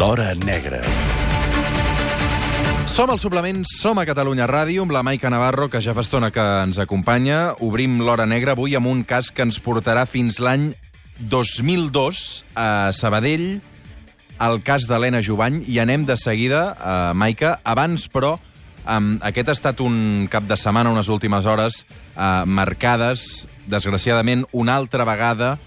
L'Hora Negra. Som al suplement, som a Catalunya Ràdio, amb la Maica Navarro, que ja fa estona que ens acompanya. Obrim l'Hora Negra avui amb un cas que ens portarà fins l'any 2002 a Sabadell, el cas d'Helena Jovany, i anem de seguida, a Maica. Abans, però, um, aquest ha estat un cap de setmana, unes últimes hores, uh, marcades, desgraciadament, una altra vegada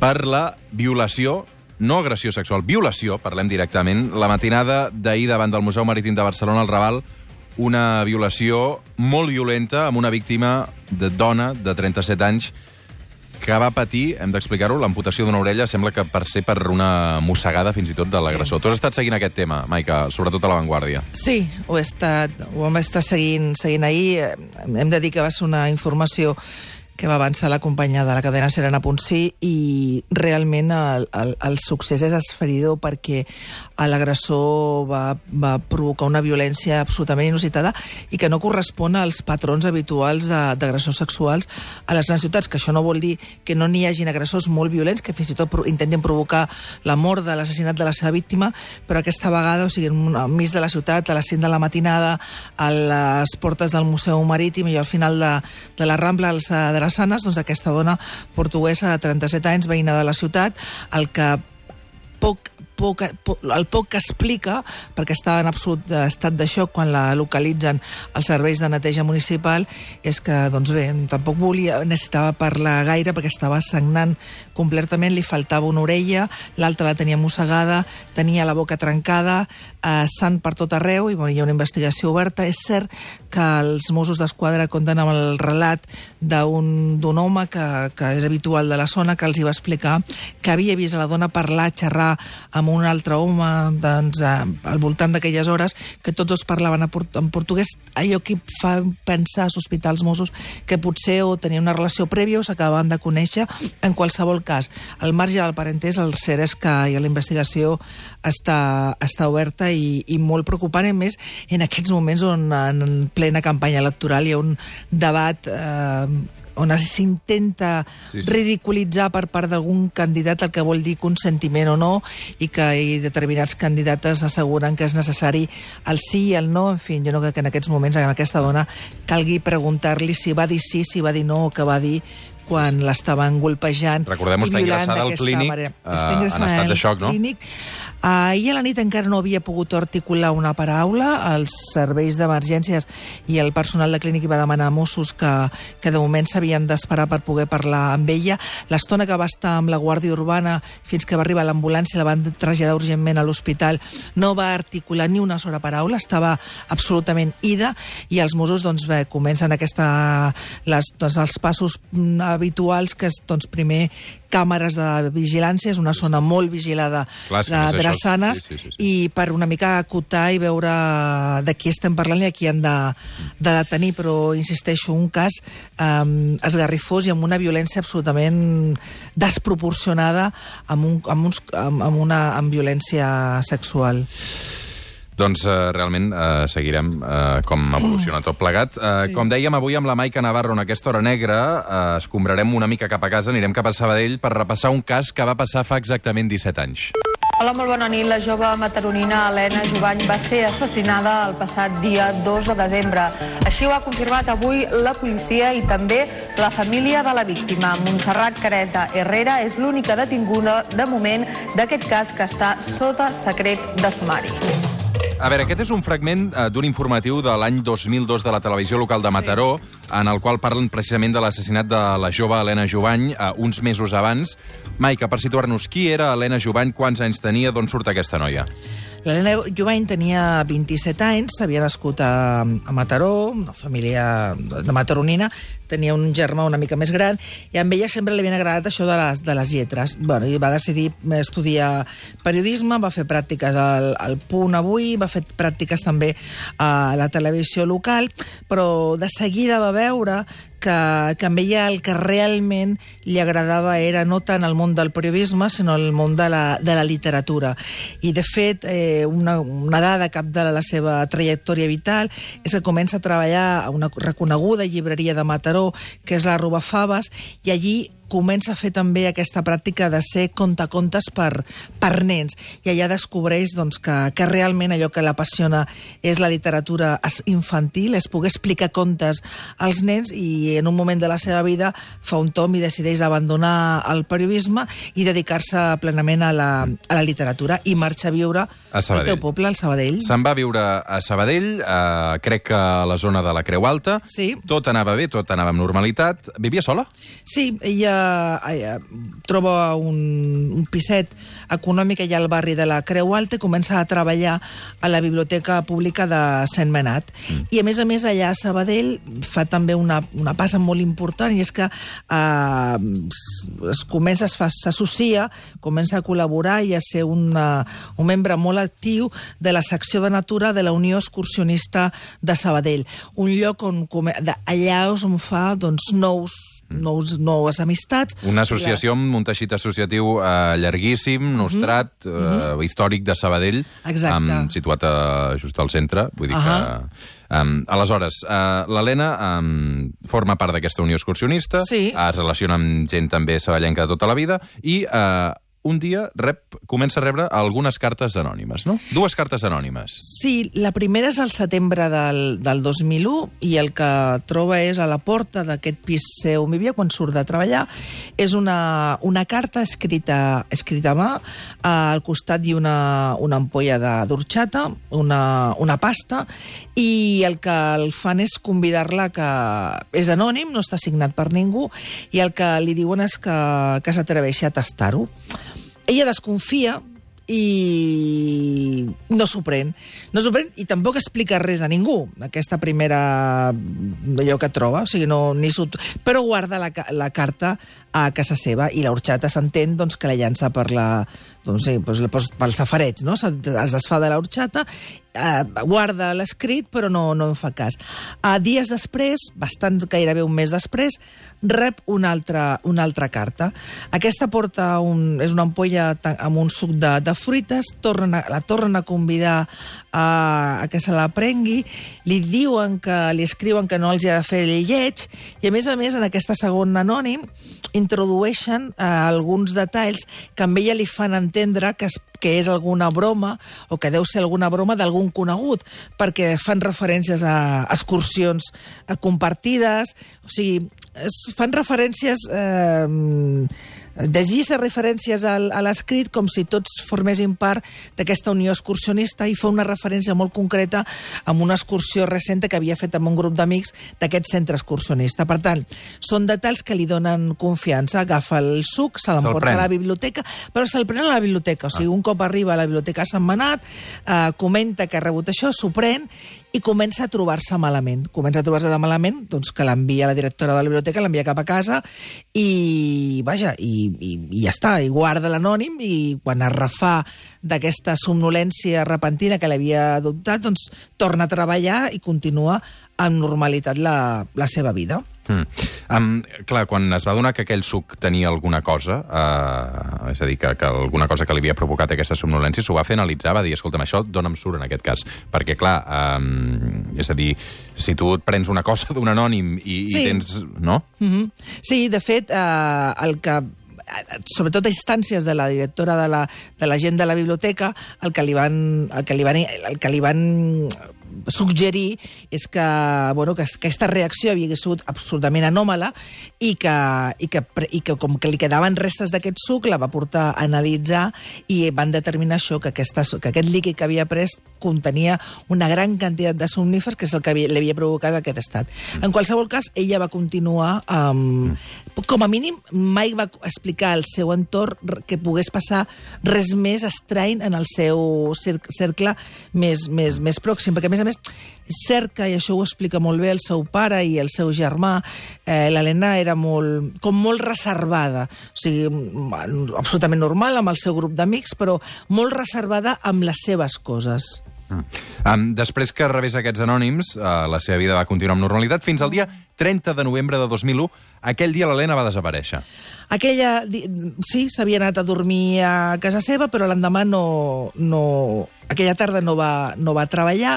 per la violació no agressió sexual, violació, parlem directament, la matinada d'ahir davant del Museu Marítim de Barcelona, al Raval, una violació molt violenta amb una víctima de dona de 37 anys que va patir, hem d'explicar-ho, l'amputació d'una orella, sembla que per ser per una mossegada fins i tot de l'agressor. Sí. Tu has estat seguint aquest tema, Maica, sobretot a l'avantguàrdia. Sí, ho he estat, ho hem estat seguint, seguint ahir. Hem de dir que va ser una informació que va avançar la companya de la cadena Serena Ponsí i realment el, el, el succés és esferidor perquè l'agressor va, va provocar una violència absolutament inusitada i que no correspon als patrons habituals d'agressors sexuals a les grans ciutats, que això no vol dir que no n'hi hagin agressors molt violents que fins i tot pro intenten provocar la mort de l'assassinat de la seva víctima, però aquesta vegada, o sigui, enmig de la ciutat, a les 5 de la matinada, a les portes del Museu Marítim i al final de, de la Rambla de les Sanes, doncs aquesta dona portuguesa de 37 anys, veïna de la ciutat, el que poc poc, poc, el poc que explica, perquè estava en absolut estat de xoc quan la localitzen els serveis de neteja municipal, és que, doncs bé, tampoc volia, necessitava parlar gaire perquè estava sagnant completament, li faltava una orella, l'altra la tenia mossegada, tenia la boca trencada, eh, sant per tot arreu, i bueno, hi ha una investigació oberta. És cert que els Mossos d'Esquadra compten amb el relat d'un home que, que és habitual de la zona, que els hi va explicar que havia vist a la dona parlar, xerrar amb un altre home doncs, eh, al voltant d'aquelles hores, que tots dos parlaven en portuguès, allò que fa pensar, sospitar els Mossos, que potser o tenia una relació prèvia o s'acabaven de conèixer. En qualsevol cas, al marge del parentès, el cert és que ja la investigació està, està oberta i, i molt preocupant, a més, en aquests moments on en plena campanya electoral hi ha un debat eh, on s'intenta sí, sí. ridiculitzar per part d'algun candidat el que vol dir consentiment o no i que i determinats candidats asseguren que és necessari el sí i el no. En fi, jo no crec que en aquests moments a aquesta dona calgui preguntar-li si va dir sí, si va dir no o que va dir quan l'estaven golpejant Recordem, està ingressada al clínic, uh, en estat de xoc, no? Clínic. Ahir a la nit encara no havia pogut articular una paraula. Els serveis d'emergències i el personal de clínic va demanar a Mossos que, que de moment s'havien d'esperar per poder parlar amb ella. L'estona que va estar amb la Guàrdia Urbana fins que va arribar l'ambulància, la van traslladar urgentment a l'hospital, no va articular ni una sola paraula, estava absolutament ida i els Mossos doncs, bé, comencen aquesta, les, doncs, els passos habituals que és doncs, primer càmeres de vigilància, és una zona molt vigilada Clar, de Drassanes, sí, sí, sí, sí. i per una mica acotar i veure de qui estem parlant i a qui han de, de detenir, però insisteixo, un cas um, esgarrifós i amb una violència absolutament desproporcionada amb, un, amb, uns, amb, amb una amb violència sexual. Doncs uh, realment uh, seguirem uh, com evoluciona tot plegat. Uh, sí. Com dèiem, avui amb la Maica Navarro en aquesta hora negra uh, escombrarem una mica cap a casa, anirem cap a Sabadell per repassar un cas que va passar fa exactament 17 anys. Hola, molt bona nit. La jove mataronina Helena Jovany va ser assassinada el passat dia 2 de desembre. Així ho ha confirmat avui la policia i també la família de la víctima. Montserrat Careta Herrera és l'única detinguda de moment d'aquest cas que està sota secret de sumari. A veure, aquest és un fragment uh, d'un informatiu de l'any 2002 de la televisió local de Mataró, sí. en el qual parlen precisament de l'assassinat de la jove Helena Jovany uh, uns mesos abans. Maica, per situar-nos, qui era Helena Jovany, quants anys tenia, d'on surt aquesta noia? L'Helena Jovany tenia 27 anys, s'havia nascut a, a Mataró, una família de mataronina, tenia un germà una mica més gran, i amb ella sempre li havia agradat això de les, de les lletres. Bueno, i va decidir estudiar periodisme, va fer pràctiques al, al Punt Avui, va fer pràctiques també a la televisió local, però de seguida va veure que, que amb ella el que realment li agradava era no tant el món del periodisme, sinó el món de la, de la literatura. I, de fet, eh, una, una dada cap de la seva trajectòria vital és que comença a treballar a una reconeguda llibreria de Mataró, que és la Faves, i allí comença a fer també aquesta pràctica de ser contacontes per, per nens. I allà descobreix doncs, que, que realment allò que l'apassiona és la literatura infantil, és poder explicar contes als nens i en un moment de la seva vida fa un tom i decideix abandonar el periodisme i dedicar-se plenament a la, a la literatura i marxa a viure A al teu poble, al Sabadell. Se'n va viure a Sabadell, eh, crec que a la zona de la Creu Alta. Sí. Tot anava bé, tot anava amb normalitat. Vivia sola? Sí, ella, ella troba un, un piset econòmic allà al barri de la Creu Alta i comença a treballar a la Biblioteca Pública de Sant Menat. Mm. I, a més a més, allà a Sabadell fa també una, una passa molt important i és que eh, es, comença, s'associa, comença a col·laborar i a ser una, un membre molt actiu de la secció de natura de la Unió Excursionista de Sabadell. Un lloc on, allà on fa doncs, nous nous, noves amistats. Una associació amb un teixit associatiu eh, llarguíssim, nostrat, eh, històric de Sabadell, Mhm. Exacte. amb, situat a, just al centre. Vull dir Ahà. que... Um, aleshores, uh, l'Helena um, forma part d'aquesta unió excursionista, Sí. es relaciona amb gent també saballenca de tota la vida, i uh, un dia rep, comença a rebre algunes cartes anònimes, no? Dues cartes anònimes. Sí, la primera és al setembre del, del 2001 i el que troba és a la porta d'aquest pis seu on vivia quan surt de treballar és una, una carta escrita, escrita a mà al costat i una, una ampolla d'orxata, una, una pasta i el que el fan és convidar-la que és anònim, no està signat per ningú i el que li diuen és que, que s'atreveixi a tastar-ho. Ella desconfia i no s'ho pren. No s'ho pren i tampoc explica res a ningú, aquesta primera allò que troba, o sigui, no, ni però guarda la, la carta a casa seva i l'orxata s'entén doncs, que la llança per la, doncs, sí, doncs, doncs, pel safareig, no? Es desfà de l'orxata, eh, guarda l'escrit però no, no en fa cas. Uh, dies després, bastant gairebé un mes després, rep una altra, una altra carta. Aquesta porta un, és una ampolla amb un suc de, de fruites, tornen a, la tornen a convidar a, a que se la prengui, li diuen que li escriuen que no els hi ha de fer el lleig, i a més a més en aquesta segona anònim introdueixen eh, alguns detalls que a ella li fan entendre que, es, que és alguna broma o que deu ser alguna broma d'algun conegut, perquè fan referències a excursions eh, compartides, o sigui, es fan referències... Eh, desguissa referències al, a l'escrit com si tots formessin part d'aquesta unió excursionista i fa una referència molt concreta amb una excursió recent que havia fet amb un grup d'amics d'aquest centre excursionista. Per tant, són detalls que li donen confiança. Agafa el suc, se l'emporta a la biblioteca, però se'l pren a la biblioteca. O sigui, un cop arriba a la biblioteca a Sant Manat, eh, comenta que ha rebut això, s'ho pren i comença a trobar-se malament. Comença a trobar-se de malament, doncs que l'envia la directora de la biblioteca, l'envia cap a casa i, vaja, i, i, i ja està, i guarda l'anònim i quan es refà d'aquesta somnolència repentina que l'havia adoptat, doncs torna a treballar i continua amb normalitat la, la seva vida. Mm. Um, clar, quan es va donar que aquell suc tenia alguna cosa, uh, és a dir, que, que alguna cosa que li havia provocat aquesta somnolència, s'ho va fer analitzar, va dir, escolta'm, això dóna'm surt en aquest cas. Perquè, clar, um, és a dir, si tu et prens una cosa d'un anònim i, Sí. i tens... No? Mm -hmm. Sí, de fet, eh, el que sobretot a instàncies de la directora de la, de la gent de la biblioteca, el que li van, el que li van, el que li van suggerir és que, bueno, que aquesta reacció havia sigut absolutament anòmala i que, i que, i que com que li quedaven restes d'aquest suc la va portar a analitzar i van determinar això, que, aquesta, que aquest líquid que havia pres contenia una gran quantitat de somnífers, que és el que havia, li havia provocat aquest estat. En qualsevol cas, ella va continuar amb... Com a mínim, mai va explicar al seu entorn que pogués passar res més estrany en el seu cer- cercle més, més, més pròxim, perquè a més a més és cert que, i això ho explica molt bé el seu pare i el seu germà, eh, l'Helena era molt, com molt reservada, o sigui, mm, absolutament normal amb el seu grup d'amics, però molt reservada amb les seves coses. Um, després que rebés aquests anònims, uh, la seva vida va continuar amb normalitat fins al dia 30 de novembre de 2001. Aquell dia l'Helena va desaparèixer. Aquella, sí, s'havia anat a dormir a casa seva, però l'endemà no, no... Aquella tarda no va, no va treballar,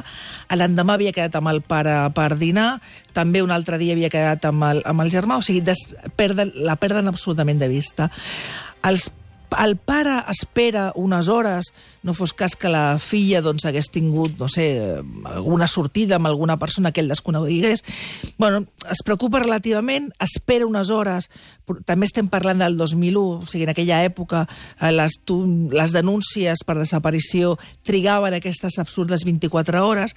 l'endemà havia quedat amb el pare per dinar, també un altre dia havia quedat amb el, amb el germà, o sigui, des, perden, la perden absolutament de vista. Els el pare espera unes hores, no fos cas que la filla doncs, hagués tingut, no sé, alguna sortida amb alguna persona que ell desconegués. Bueno, es preocupa relativament, espera unes hores, també estem parlant del 2001, o sigui, en aquella època eh, les, les denúncies per desaparició trigaven aquestes absurdes 24 hores,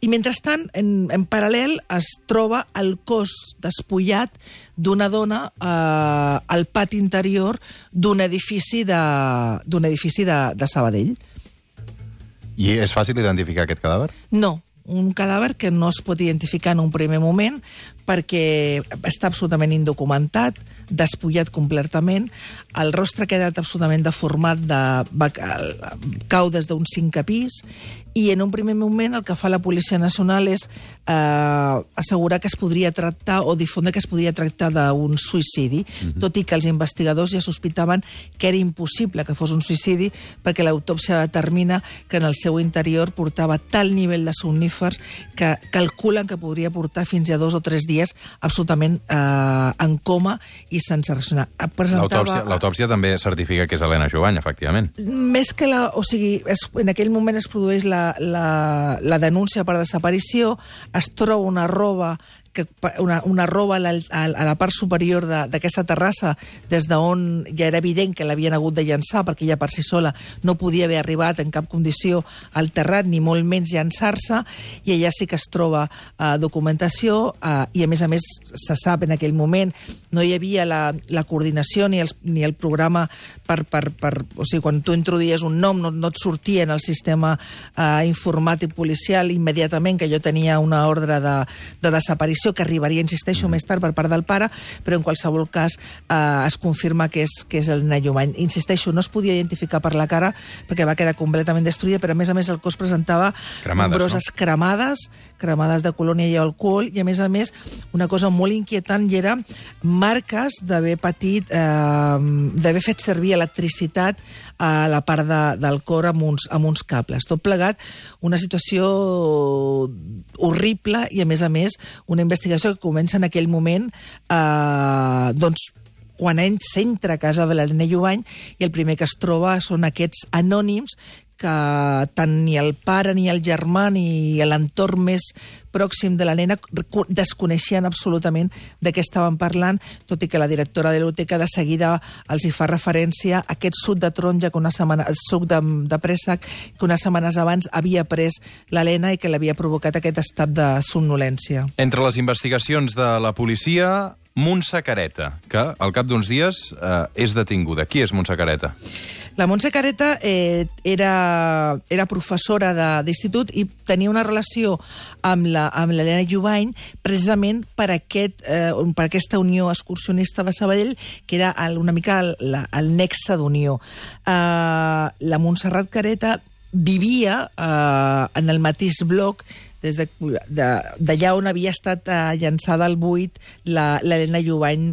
i mentrestant, en, en paral·lel, es troba el cos despullat d'una dona eh, al pati interior d'un edifici de, d'un edifici de, de Sabadell. I és fàcil identificar aquest cadàver? No, un cadàver que no es pot identificar en un primer moment perquè està absolutament indocumentat, despullat completament, el rostre ha quedat absolutament deformat, de, cau des d'un cinquè pis, i en un primer moment el que fa la Policia Nacional és eh, assegurar que es podria tractar o difondre que es podria tractar d'un suïcidi, mm -hmm. tot i que els investigadors ja sospitaven que era impossible que fos un suïcidi perquè l'autòpsia determina que en el seu interior portava tal nivell de somnífers que calculen que podria portar fins a dos o tres dies absolutament eh, en coma i sense reaccionar. L'autòpsia l'autòpsia també certifica que és Helena Jovany, efectivament. Més que la... O sigui, es, en aquell moment es produeix la, la, la denúncia per desaparició, es troba una roba que una, una roba a la, a la part superior d'aquesta terrassa des d'on ja era evident que l'havien hagut de llançar perquè ja per si sola no podia haver arribat en cap condició al terrat ni molt menys llançar-se i allà sí que es troba eh, documentació eh, i a més a més se sap en aquell moment no hi havia la, la coordinació ni, els, ni el programa per, per, per... O sigui, quan tu introduïes un nom no, no et sortia en el sistema eh, informàtic policial immediatament que jo tenia una ordre de, de desaparició que arribaria, insisteixo, més tard per part del pare, però en qualsevol cas eh, es confirma que és, que és el Nayumany. Insisteixo, no es podia identificar per la cara perquè va quedar completament destruïda, però a més a més el cos presentava cremades, nombroses no? cremades, cremades de colònia i alcohol, i a més a més una cosa molt inquietant i era marques d'haver patit, eh, d'haver fet servir electricitat a la part de, del cor amb uns, amb uns cables. Tot plegat, una situació horrible i, a més a més, una investigació que comença en aquell moment eh, doncs, quan ell s'entra a casa de l'Helena Jovany i el primer que es troba són aquests anònims que tant ni el pare, ni el germà, ni l'entorn més pròxim de la nena desconeixien absolutament de què estaven parlant, tot i que la directora de l'Uteca de seguida els hi fa referència a aquest suc de taronja, que una setmana, el suc de, de préssec, que unes setmanes abans havia pres l'Helena i que l'havia provocat aquest estat de somnolència. Entre les investigacions de la policia, Montse Careta, que al cap d'uns dies eh, és detinguda. Qui és Montse Careta? La Montse Careta eh, era, era professora d'institut i tenia una relació amb l'Helena Jovany precisament per, aquest, eh, per aquesta unió excursionista de Sabadell, que era el, una mica el, el nexe d'unió. Eh, la Montserrat Careta vivia eh, en el mateix bloc des de, de, on havia estat uh, llançada al buit l'Helena Jovany,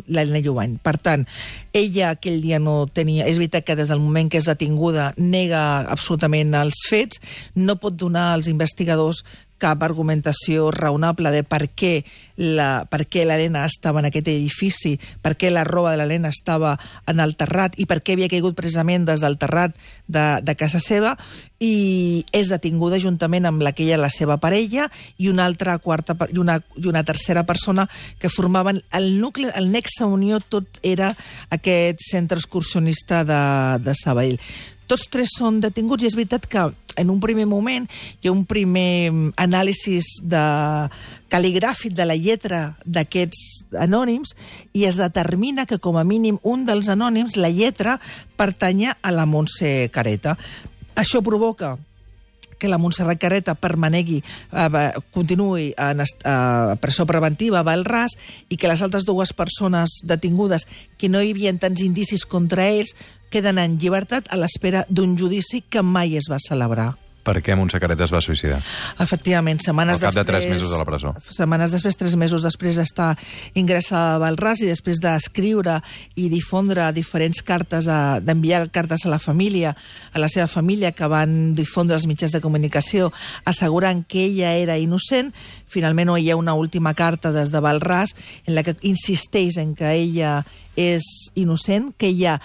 Jovany. Per tant, ella aquell dia no tenia... És veritat que des del moment que és detinguda nega absolutament els fets, no pot donar als investigadors cap argumentació raonable de per què la, per què l'Helena estava en aquest edifici, per què la roba de l'Helena estava en el terrat i per què havia caigut precisament des del terrat de, de casa seva. I és detinguda juntament amb la que ella la seva parella i una altra quarta i una, i una tercera persona que formaven el nucli, el nexe unió tot era aquest centre excursionista de, de Sabadell tots tres són detinguts i és veritat que en un primer moment hi ha un primer anàlisi de cal·ligràfic de la lletra d'aquests anònims i es determina que com a mínim un dels anònims, la lletra, pertanya a la Montse Careta. Això provoca que la Montserrat Careta permanegui, eh, continuï en eh, presó preventiva a Valràs i que les altres dues persones detingudes que no hi havia tants indicis contra ells queden en llibertat a l'espera d'un judici que mai es va celebrar. Per què Montserrat es va suïcidar? Efectivament, setmanes Al cap de després... tres mesos a la presó. Setmanes després, tres mesos després d'estar ingressada a Balràs i després d'escriure i difondre diferents cartes, a- d'enviar cartes a la família, a la seva família, que van difondre els mitjans de comunicació assegurant que ella era innocent, finalment hi ha una última carta des de Balràs en la que insisteix en que ella és innocent, que ella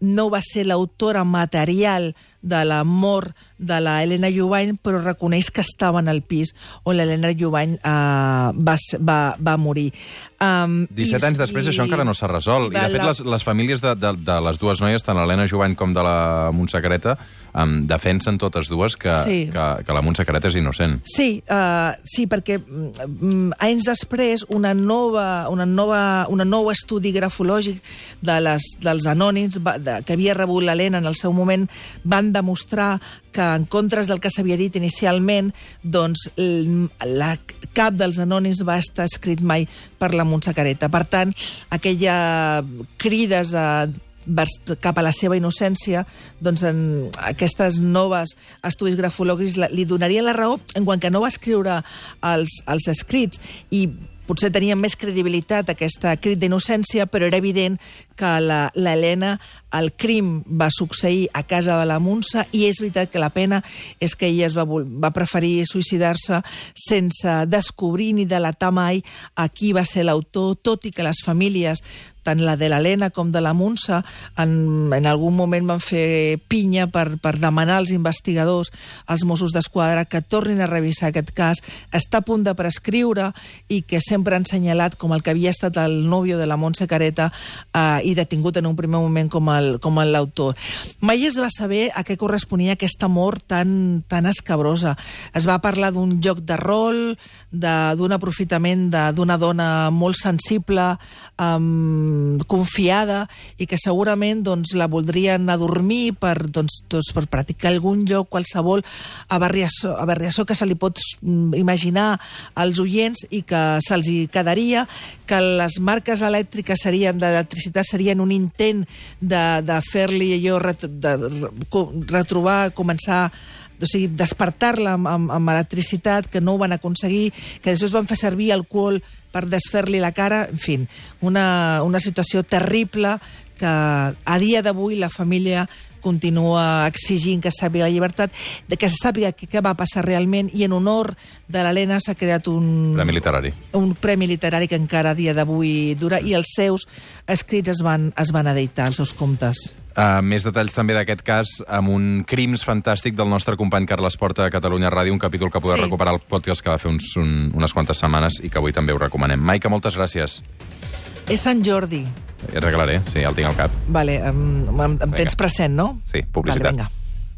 no va ser l'autora material de la mort de la Helena Jubany, però reconeix que estava en el pis on l'Helena Jubany uh, va, va, va morir. Um, 17 anys després això encara no s'ha resolt. I, de fet, les, les famílies de, de, de les dues noies, tant l'Helena Jovany com de la Montserreta, um, defensen totes dues que, Sí. que, que la Montserrat és innocent. Sí, uh, sí, perquè mm, anys després una nova, una nova, una nou estudi grafològic de les, dels anònims va, de, que havia rebut l'Helena en el seu moment van demostrar que en contres del que s'havia dit inicialment, doncs la, cap dels anònims va estar escrit mai per la Montserrat. Per tant, aquella crides a cap a la seva innocència, doncs en aquestes noves estudis grafològics li donarien la raó en quant que no va escriure els, els escrits. I potser tenia més credibilitat aquesta crit d'innocència, però era evident que l'Helena, el crim va succeir a casa de la Montse i és veritat que la pena és que ella es va, va preferir suïcidar-se sense descobrir ni delatar mai a qui va ser l'autor, tot i que les famílies tant la de l'Helena com de la Montse en, en algun moment van fer pinya per, per demanar als investigadors, als Mossos d'Esquadra, que tornin a revisar aquest cas. Està a punt de prescriure i que sempre han senyalat com el que havia estat el nòvio de la Montse Careta eh, i detingut en un primer moment com el- com l'autor. Mai es va saber a què corresponia aquesta mort tan, tan escabrosa. Es va parlar d'un joc de rol, d'un aprofitament d'una dona molt sensible, um, confiada, i que segurament doncs, la voldrien adormir per, doncs, doncs, per practicar algun lloc, qualsevol aberració, aberració que se li pot mm, imaginar als oients i que se'ls quedaria, que les marques elèctriques serien d'electricitat serien un intent de, de fer-li allò, de, co- retrobar, començar o sigui, despertar-la amb, amb, amb electricitat, que no ho van aconseguir, que després van fer servir alcohol per desfer-li la cara, en fi, una, una situació terrible que a dia d'avui la família continua exigint que sàpiga la llibertat, de que se sàpiga què, va passar realment, i en honor de l'Helena s'ha creat un, Premi literari. un premi literari que encara a dia d'avui dura, i els seus escrits es van, es van editar, els seus contes. Uh, més detalls també d'aquest cas amb un Crims fantàstic del nostre company Carles Porta a Catalunya Ràdio, un capítol que podeu Sí. recuperar al podcast que va fer uns, un, unes quantes setmanes i que avui també us recomanem. Maica, moltes gràcies. És Sant Jordi. Et regalaré, sí, ja el tinc al cap. Vale, em, em, em tens present, no? Sí, publicitat. Vale, vinga.